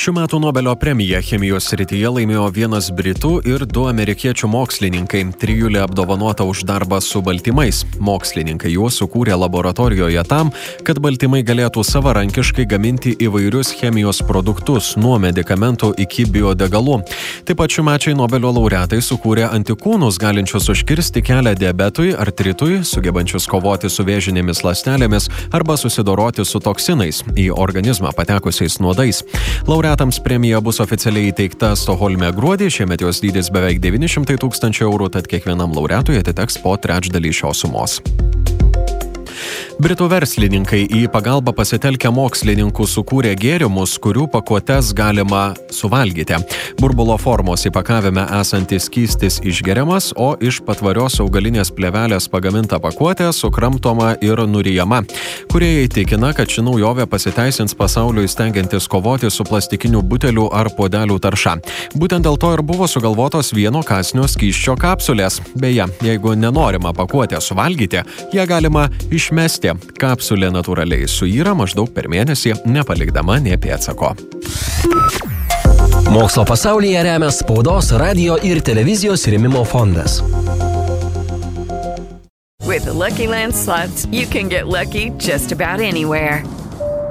Šių metų Nobelio premiją chemijos srityje laimėjo vienas britų ir du amerikiečių mokslininkai. Trijulė apdovanota už darbą su baltymais. Mokslininkai juos sukūrė laboratorijoje tam, kad baltymai galėtų savarankiškai gaminti įvairius chemijos produktus, nuo medikamentų iki biodegalų. Taip pat šiumečiai Nobelio laureatai sukūrė antikūnus, galinčius užkirsti kelią diabetui, artritui, sugebančius kovoti su vėžinėmis lastelėmis arba susidoroti su toksinais į organizmą patekusiais nuodais. Laureatams premija bus oficialiai įteikta Stoholme gruodį, šiemet jos dydis beveik 900 tūkstančių eurų, tad kiekvienam laureatui atiteks po trečdalį šios sumos. Britų verslininkai į pagalbą pasitelkę mokslininkų sukūrė gėrimus, kurių pakuotes galima suvalgyti. Burbulo formos įpakavime esantis skystis išgeriamas, o iš patvarios augalinės plevelės pagaminta pakuotė sukramtoma ir nurijama. Kurie įtikina, kad ši naujovė pasiteisins pasauliui stengiantis kovoti su plastikiniu buteliu ar podelių tarša. Būtent dėl to ir buvo sugalvotos vieno kasnio skyščio kapsulės. Beje, jeigu nenorima pakuotę suvalgyti, ją galima išmesti. Kapsulė natūraliai suyra maždaug per mėnesį, nepalikdama nie pėtsako. Mokslo pasaulyje remia spaudos, radio ir televizijos rėmimo fondas. With the Lucky Land slots, you can get lucky just about anywhere.